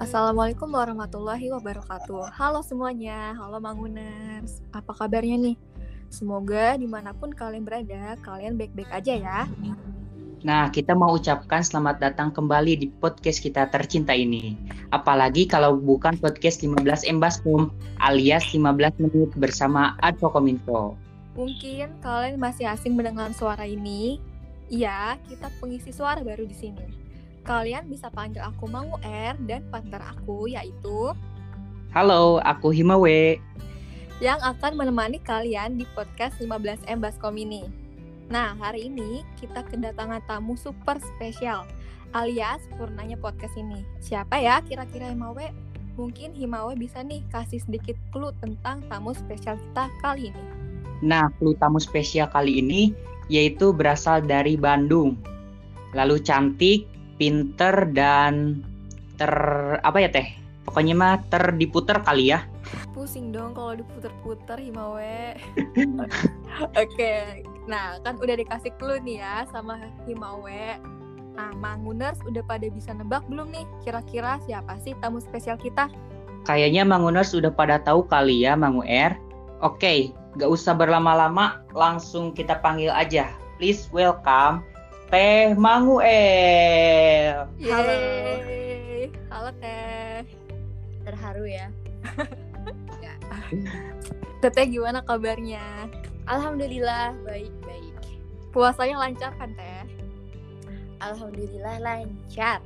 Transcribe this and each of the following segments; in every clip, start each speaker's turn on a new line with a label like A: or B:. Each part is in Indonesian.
A: Assalamualaikum warahmatullahi wabarakatuh. Halo semuanya, halo Manguners. Apa kabarnya nih? Semoga di mana pun kalian berada, kalian baik-baik aja ya.
B: Nah, kita mau ucapkan selamat datang kembali di podcast kita tercinta ini. Apalagi kalau bukan podcast 15 Embaskum alias 15 menit bersama Advokominfo.
A: Mungkin kalian masih asing mendengar suara ini. Iya, kita pengisi suara baru di sini. Kalian bisa panggil aku Mangu R dan partner aku yaitu
B: Halo, aku Himawe.
A: yang akan menemani kalian di podcast 15 M Baskom ini. Nah, hari ini kita kedatangan tamu super spesial alias purnanya podcast ini. Siapa ya kira-kira Himawe? Mungkin Himawe bisa nih kasih sedikit clue tentang tamu spesial kita kali ini.
B: Nah, clue tamu spesial kali ini yaitu berasal dari Bandung. Lalu cantik, pinter, dan ter... apa ya teh? Pokoknya mah terdiputer kali ya.
A: Pusing dong kalau diputer-puter Himawe. Oke, nah kan udah dikasih clue nih ya sama Himawe. Nah, Manguners udah pada bisa nebak belum nih? Kira-kira siapa sih tamu spesial kita?
B: Kayaknya Manguners sudah pada tahu kali ya, Mangu R. Oke, gak usah berlama-lama, langsung kita panggil aja. Please welcome Teh Mangu R.
A: Halo. Halo Teh.
C: terharu ya.
A: Teteh gimana kabarnya?
C: Alhamdulillah baik baik.
A: Puasanya lancar kan Teh?
C: Alhamdulillah lancar.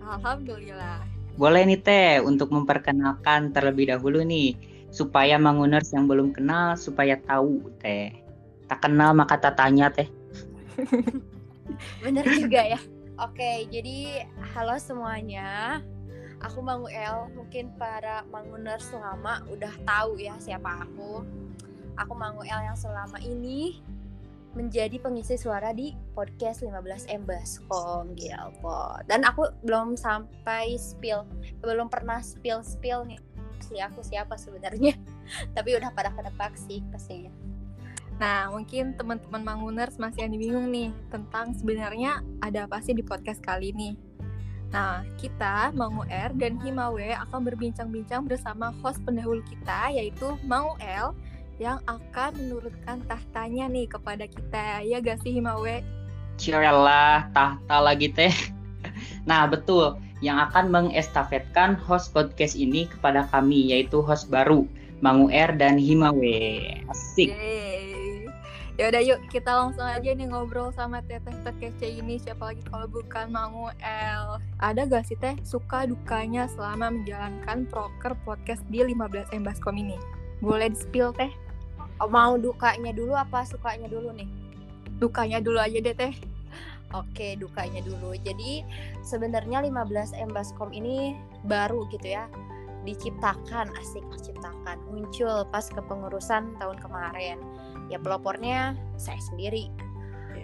A: Alhamdulillah.
B: Boleh nih Teh untuk memperkenalkan terlebih dahulu nih supaya Manguners yang belum kenal supaya tahu Teh. Tak kenal maka tak tanya Teh.
C: Bener juga ya. Oke, jadi halo semuanya. Aku Mangu El, mungkin para Manguners lama udah tahu ya siapa aku. Aku Mangu El yang selama ini menjadi pengisi suara di podcast 15 Embaskom Gilpot. Dan aku belum sampai spill, belum pernah spill-spill nih asli aku siapa sebenarnya. Tapi udah pada kedebak sih pastinya.
A: Nah, mungkin teman-teman Manguners masih ada bingung nih tentang sebenarnya ada apa sih di podcast kali ini. Nah, kita, Mangu R dan Himawe akan berbincang-bincang bersama host pendahulu kita yaitu Mangu L yang akan menurunkan tahtanya nih kepada kita. Ya gak sih Himawe?
B: Cialah, tahta lagi Teh. Nah, betul. Yang akan mengestafetkan host podcast ini kepada kami yaitu host baru Mangu R dan Himawe. Asik.
A: Yeay. Ya udah yuk kita langsung aja nih ngobrol sama teteh terkece ini siapa lagi kalau bukan Mangu L. Ada gak sih teh suka dukanya selama menjalankan proker podcast di 15 Embaskom ini? Boleh di spill teh?
C: Oh, mau dukanya dulu apa sukanya dulu nih?
A: Dukanya dulu aja deh teh.
C: Oke, dukanya dulu. Jadi sebenarnya 15 Embaskom ini baru gitu ya. Diciptakan, asik diciptakan. Muncul pas kepengurusan tahun kemarin. Ya pelopornya saya sendiri.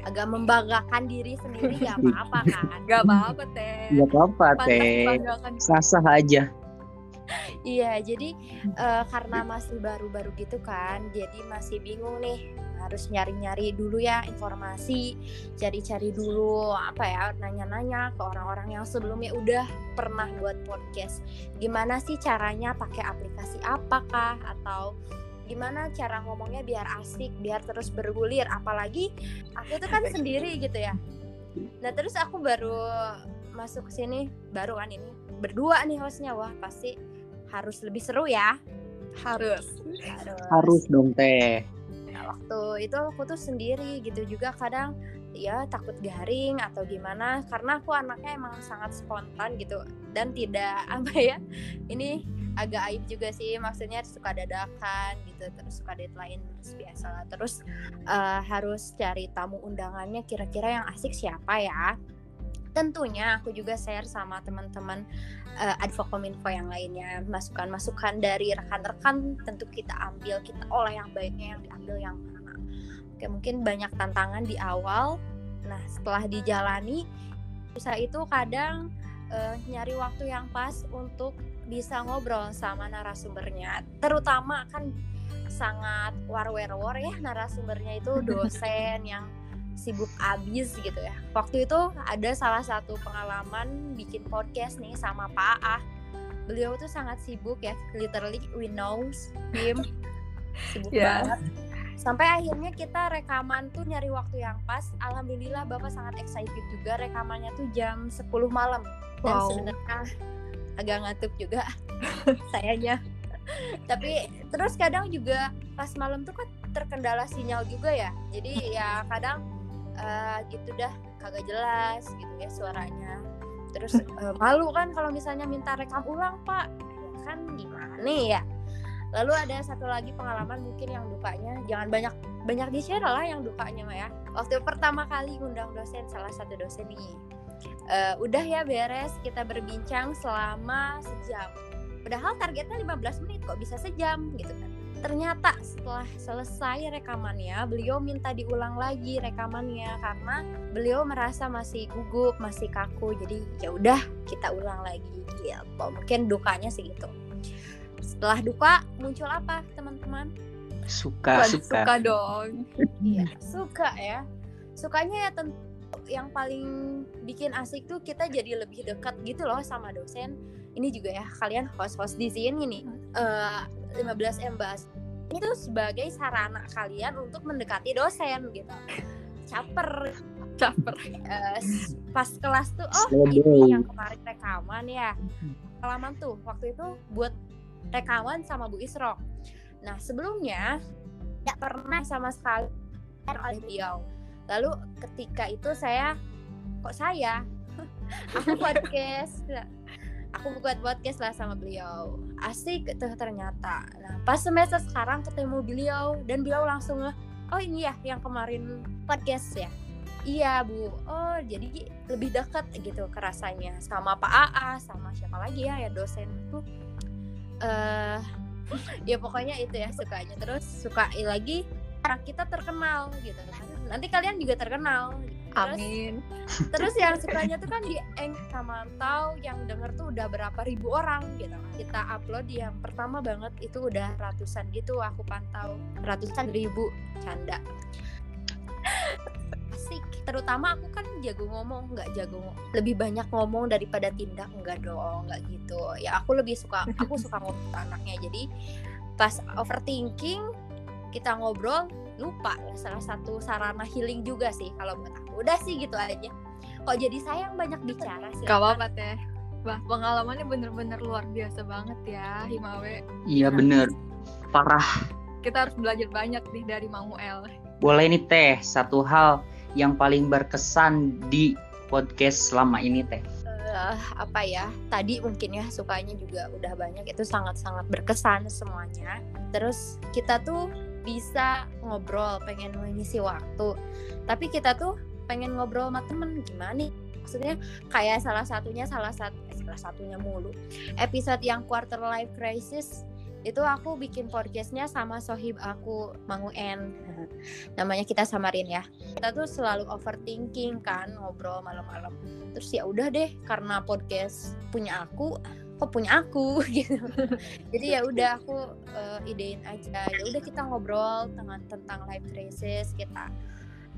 C: Agak membanggakan diri sendiri gak apa-apa kan.
A: Gak apa-apa teh.
B: Gak apa-apa Teh. Sah-sah aja.
C: Iya, jadi eh, karena masih baru-baru gitu kan, jadi masih bingung nih harus nyari-nyari dulu ya informasi, cari-cari dulu apa ya, nanya-nanya ke orang-orang yang sebelumnya udah pernah buat podcast. Gimana sih caranya pakai aplikasi apakah atau gimana cara ngomongnya biar asik, biar terus bergulir. Apalagi aku tuh kan sendiri gitu ya. Nah terus aku baru masuk ke sini, baru kan ini berdua nih hostnya, wah pasti harus lebih seru ya.
A: Harus.
C: Harus.
B: Harus dong Teh.
C: Nah, waktu itu aku tuh sendiri gitu juga kadang ya takut garing atau gimana karena aku anaknya emang sangat spontan gitu dan tidak apa ya ini agak aib juga sih maksudnya suka dadakan gitu terus suka deadline terus biasa lah. Terus eh, harus cari tamu undangannya kira-kira yang asik siapa ya? Tentunya aku juga share sama teman-teman uh, advokominfo yang lainnya. Masukan-masukan dari rekan-rekan tentu kita ambil kita olah yang baiknya yang diambil yang mana. Oke mungkin banyak tantangan di awal. Nah setelah dijalani bisa itu kadang eh, nyari waktu yang pas untuk bisa ngobrol sama narasumbernya terutama kan sangat war-war ya narasumbernya itu dosen yang sibuk abis gitu ya. Waktu itu ada salah satu pengalaman bikin podcast nih sama Pak Ah. beliau tuh sangat sibuk ya literally we knows him sibuk
A: Yeah.
C: banget sampai akhirnya kita rekaman tuh nyari waktu yang pas alhamdulillah bapak sangat excited juga rekamannya tuh jam 10 malam dan
A: Wow.
C: sebenarnya agak ngantuk juga sayanya tapi terus kadang juga pas malam tuh kan terkendala sinyal juga ya. Jadi ya kadang eh, gitu dah kagak jelas gitu ya suaranya. Terus eh, malu kan kalau misalnya minta rekam ulang pak. Ya kan gimana ya? Lalu ada satu lagi pengalaman mungkin yang dukanya jangan banyak banyak di share lah yang dukanya mah ya. Waktu pertama kali ngundang dosen salah satu dosen nih Eh, udah ya beres kita berbincang selama sejam. Padahal targetnya 15 menit kok bisa sejam gitu kan. Ternyata setelah selesai rekamannya beliau minta diulang lagi rekamannya karena beliau merasa masih gugup masih kaku. Jadi ya udah kita ulang lagi gitu. Mungkin dukanya sih gitu. Setelah duka muncul apa teman-teman?
B: Suka,
A: Waduh,
B: suka.
A: suka dong.
C: Iya, suka ya. Sukanya ya tentu yang paling bikin asik tuh kita jadi lebih dekat gitu loh sama dosen. Ini juga ya kalian host-host di sini nih. Eh 15 Embas. Ini tuh sebagai sarana kalian untuk mendekati dosen gitu. Caper
A: Caper.
C: s- pas kelas tuh oh ini yang kemarin rekaman ya. Pengalaman tuh waktu itu buat rekaman sama Bu Isro. Nah sebelumnya tidak pernah sama sekali oleh beliau. Lalu ketika itu saya kok saya? Aku podcast. Aku buat podcast lah sama beliau. Asik tuh ternyata. Nah pas semester sekarang ketemu beliau dan beliau langsung oh ini ya yang kemarin podcast ya? Iya bu. Oh jadi lebih dekat gitu kerasanya. Sama Pak AA sama siapa lagi ya ya dosen tuh eh ya pokoknya itu ya sukanya. Terus suka lagi karena kita terkenal gitu kan nanti kalian juga terkenal. Terus
A: Amin.
C: terus yang sukanya tuh kan di Eng sama Mantau yang denger tuh udah berapa ribu orang gitu. Kita upload yang pertama banget itu udah ratusan gitu aku pantau. Ratusan ribu canda. Asik. Terutama aku kan jago ngomong nggak jago lebih banyak ngomong daripada tindak. Enggak dong nggak gitu. Ya aku lebih suka aku suka ngomong anaknya. Jadi pas overthinking kita ngobrol lupa salah satu sarana healing juga sih kalau buat aku udah sih gitu aja kok jadi sayang banyak bicara sih
A: Gak apa-apa teh. Wah, pengalamannya bener-bener luar biasa banget ya, Himawe.
B: Iya bener. Parah.
A: Kita harus belajar banyak nih dari Mamuel.
B: Boleh nih teh, satu hal yang paling berkesan di podcast selama ini teh.
C: Eh, apa ya tadi mungkin ya sukanya juga udah banyak itu sangat-sangat berkesan semuanya terus kita tuh bisa ngobrol pengen mengisi waktu. Tapi kita tuh pengen ngobrol sama temen gimana nih? Maksudnya kayak salah satunya salah satu eh, salah satunya mulu episode yang quarter life crisis itu aku bikin podcastnya sama sohib aku Mangu N. Namanya kita samarin ya. Kita tuh selalu overthinking kan ngobrol malam-malam. Terus ya udah deh karena podcast punya aku kok punya aku gitu. Jadi ya udah aku eh, idein aja. Ya udah kita ngobrol tentang tentang life crisis kita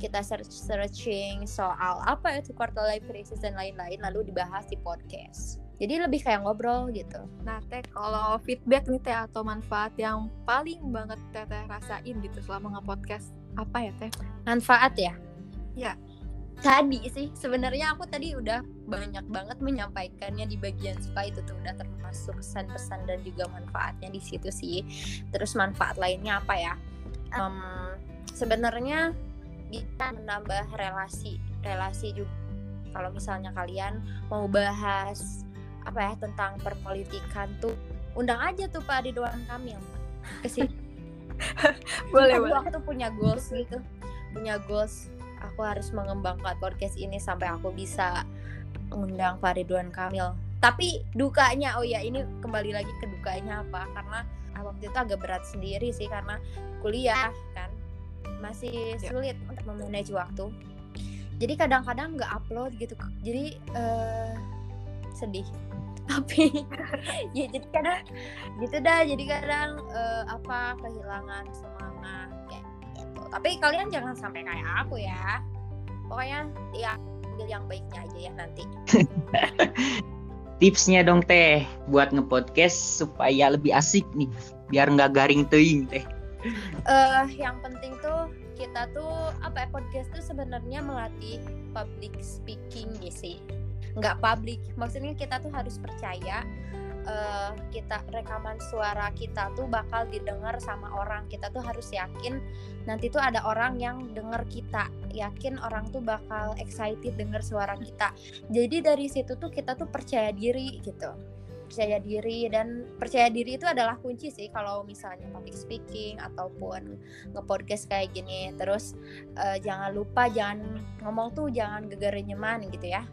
C: kita search searching soal apa itu quarter life crisis dan lain-lain lalu dibahas di podcast. Jadi lebih kayak ngobrol gitu.
A: Nah, Teh, kalau feedback nih Teh atau manfaat yang paling banget Teh, teh rasain gitu selama nge-podcast apa ya Teh?
C: manfaat ya?
A: Ya.
C: Tadi sih. Sebenarnya aku tadi udah banyak banget menyampaikannya di bagian suka itu tuh. Udah termasuk kesan-pesan dan juga manfaatnya di situ sih. Terus manfaat lainnya apa ya? Em, sebenarnya bisa menambah relasi relasi juga kalau misalnya kalian mau bahas apa ya tentang perpolitikan tuh undang aja tuh Pak Ridwan Kamil ke sini.
A: Boleh, boleh.
C: aku tuh punya goals gitu. Punya goals aku harus mengembangkan podcast ini sampai aku bisa mengundang Pak Ridwan Kamil. Tapi dukanya oh ya ini kembali lagi ke dukanya apa? Karena waktu itu agak berat sendiri sih karena kuliah kan? Masih
A: Ya.
C: sulit untuk memanage waktu. Jadi kadang-kadang nggak upload gitu. Jadi eh, sedih. Tapi ya jadi kadang gitu dah. Jadi kadang eh, apa kehilangan semangat. gitu tapi kalian jangan sampai kayak aku ya. Pokoknya ya ambil yang baiknya aja ya nanti.
B: Tipsnya dong teh buat ngepodcast supaya lebih asik nih biar nggak garing teing teh.
C: Uh, yang penting tuh kita tuh apa ya podcast tuh sebenarnya melatih public speaking sih. Nggak public maksudnya kita tuh harus percaya uh, kita rekaman suara kita tuh bakal didengar sama orang. Kita tuh harus yakin nanti tuh ada orang yang denger kita. Yakin orang tuh bakal excited denger suara kita. Jadi dari situ tuh kita tuh percaya diri gitu. Percaya diri dan percaya diri itu adalah kunci sih kalau misalnya public speaking ataupun ngepodcast kayak gini. Terus uh, jangan lupa jangan ngomong tuh jangan gegar nyeman gitu ya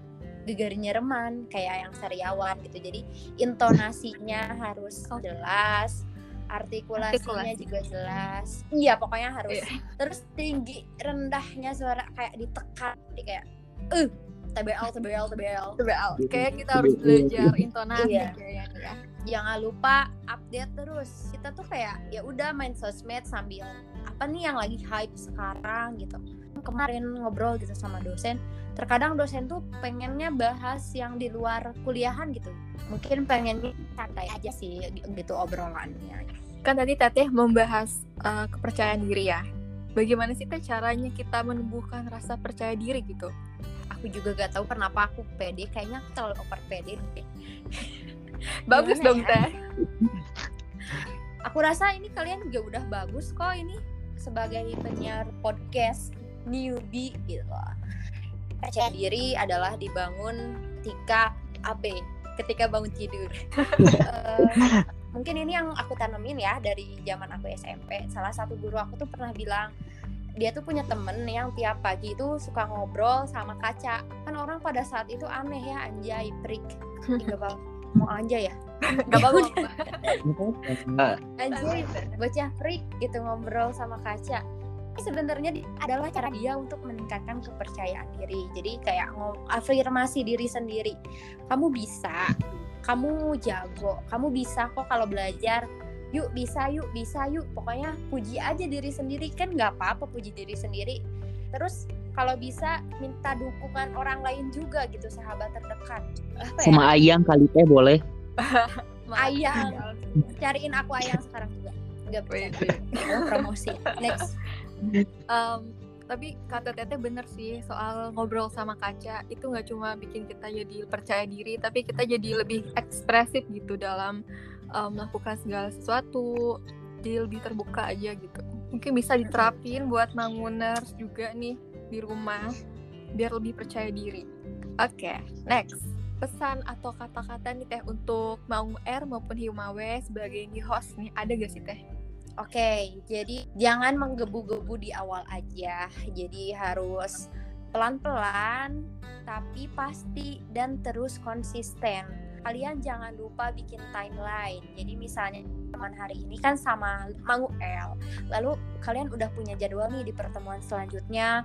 C: gegar nyereman kayak yang sariawan gitu. Jadi intonasinya harus oh. jelas artikulasinya Artikulasi. juga jelas. Iya pokoknya harus. Yeah. terus tinggi rendahnya suara kayak ditekan. Jadi kayak eh uh, TBL TBL TBL
A: TBL kayak kita harus belajar intonasi iya. kayaknya ya.
C: Jangan lupa update terus. Kita tuh kayak ya udah main sosmed sambil apa nih yang lagi hype sekarang? gitu. Kemarin ngobrol gitu sama dosen terkadang dosen tuh pengennya bahas yang di luar kuliahan gitu. Mungkin pengennya santai aja sih gitu obrolannya.
A: Kan tadi teteh membahas uh, kepercayaan diri ya. Bagaimana sih teh caranya kita menumbuhkan rasa percaya diri gitu?
C: Aku juga gak tahu kenapa aku pede. Kayaknya aku terlalu over pede
A: bagus Gimana dong ya? teh.
C: Aku rasa ini kalian juga udah bagus kok ini sebagai penyiar podcast newbie gitu percaya diri adalah dibangun ketika AB ketika bangun tidur. Uh, mungkin ini yang aku tanemin ya dari zaman aku SMP salah satu guru aku tuh pernah bilang dia tuh punya temen yang tiap pagi itu suka ngobrol sama kaca. Kan orang pada saat itu aneh ya anjay prik. Nggak mau anjay ya? Nggak bagus anjay bocah prik gitu ngobrol sama kaca sebenarnya adalah cara dia untuk meningkatkan kepercayaan diri. Jadi kayak afirmasi diri sendiri. Kamu bisa, kamu jago, kamu bisa kok kalau belajar. Yuk bisa, yuk bisa, yuk. Pokoknya puji aja diri sendiri kan nggak apa-apa puji diri sendiri. Terus kalau bisa minta dukungan orang lain juga gitu sahabat terdekat.
B: Apa ya? Sama ayang kali teh boleh.
C: ayang, cariin aku ayang sekarang juga. Gak promosi. Next
A: um, tapi kata Tete bener sih soal ngobrol sama kaca itu nggak cuma bikin kita jadi percaya diri tapi kita jadi lebih ekspresif gitu dalam um, melakukan segala sesuatu. Jadi lebih terbuka aja gitu. Mungkin bisa diterapin buat manguners juga nih di rumah biar lebih percaya diri. Oke okay, next. Pesan atau kata-kata nih teh untuk mau R maupun Himawe sebagai host nih. Ada gak sih teh
C: Oke, jadi jangan menggebu-gebu di awal aja. Jadi harus pelan-pelan tapi pasti dan terus konsisten. Kalian jangan lupa bikin timeline. Jadi misalnya teman hari ini kan sama Mangu L. Lalu kalian udah punya jadwal nih di pertemuan selanjutnya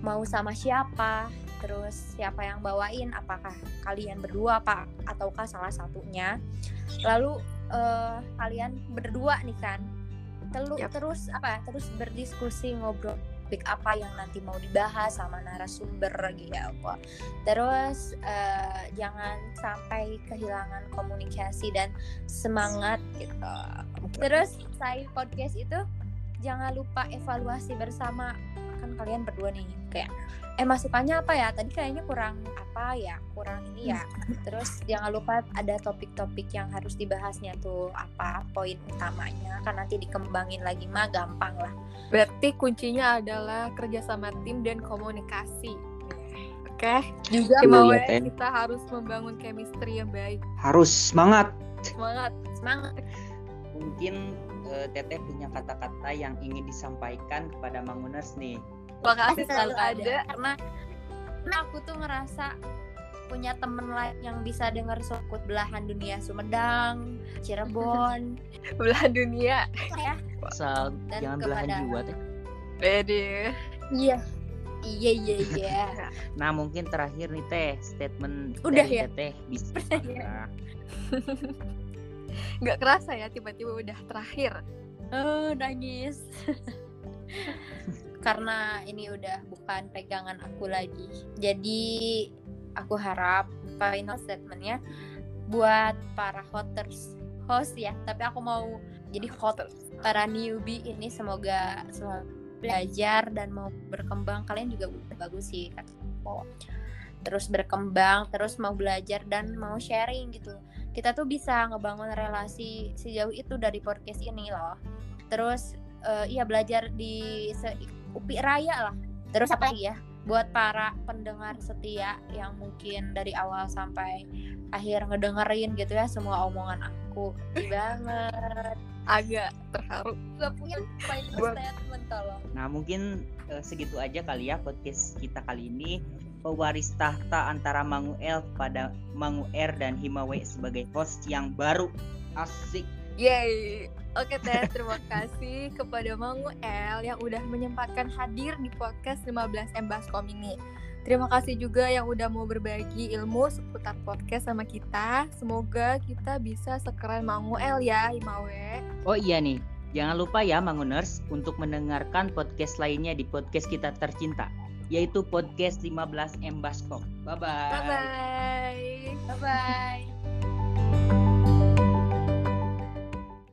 C: mau sama siapa, terus siapa yang bawain, apakah kalian berdua apa ataukah salah satunya. Lalu uh, kalian berdua nih kan Telu, yep. terus apa terus berdiskusi ngobrol topik apa yang nanti mau dibahas sama narasumber gitu terus uh, jangan sampai kehilangan komunikasi dan semangat gitu. Terus saya podcast itu jangan lupa evaluasi bersama. Kan kalian berdua nih kayak eh masukannya apa ya? Tadi kayaknya kurang apa ya? Kurang ini ya. Terus jangan lupa ada topik-topik yang harus dibahasnya tuh apa poin utamanya. Kan nanti dikembangin lagi mah gampang lah.
A: Berarti kuncinya adalah kerjasama tim dan komunikasi. Oke? Okay?
C: juga
A: mau kita harus membangun chemistry yang baik.
B: Harus semangat.
A: Semangat.
C: Semangat.
B: Mungkin uh, Teteh punya kata-kata yang ingin disampaikan kepada Manguners nih
A: Makasih selalu ada.
C: Karena karena aku tuh ngerasa punya temen lain yang bisa denger sokut belahan dunia Sumedang, Cirebon,
A: belahan dunia.
C: Ya.
B: Asal jangan kepada... belahan jiwa teh.
A: Pede.
C: Iya. Iya iya iya.
B: nah mungkin terakhir nih teh statement
C: udah ya
B: teh bisa.
C: ya.
A: Gak kerasa ya tiba-tiba udah terakhir.
C: Oh nangis. Karena ini udah bukan pegangan aku lagi. Jadi aku harap final statementnya buat para hoters host ya tapi aku mau jadi hot para newbie ini. Semoga selalu belajar dan mau berkembang. Kalian juga bagus sih kata terus berkembang terus mau belajar dan mau sharing gitu kita tuh bisa ngebangun relasi sejauh itu dari podcast ini loh. Terus eh, iya belajar di se- UPI Raya lah. Terus apa lagi ya? Buat para pendengar setia yang mungkin dari awal sampai akhir ngedengerin gitu ya semua omongan aku. Banget.
A: Agak terharu.
C: Gak punya final statement tolong.
B: Nah mungkin eh, segitu aja kali ya podcast kita kali ini pewaris tahta antara Manguel kepada Manguer dan Himawe sebagai host yang baru asik
A: Yeay. Oke Teh, terima kasih kepada Mangu L yang udah menyempatkan hadir di podcast 15 M Baskom ini. Terima kasih juga yang udah mau berbagi ilmu seputar podcast sama kita. Semoga kita bisa sekeren Mangu L ya, Himawe.
B: Oh iya nih jangan lupa ya Manguners untuk mendengarkan podcast lainnya di podcast kita tercinta yaitu podcast 15 M Baskom. Bye bye
A: Bye-bye.
C: bye bye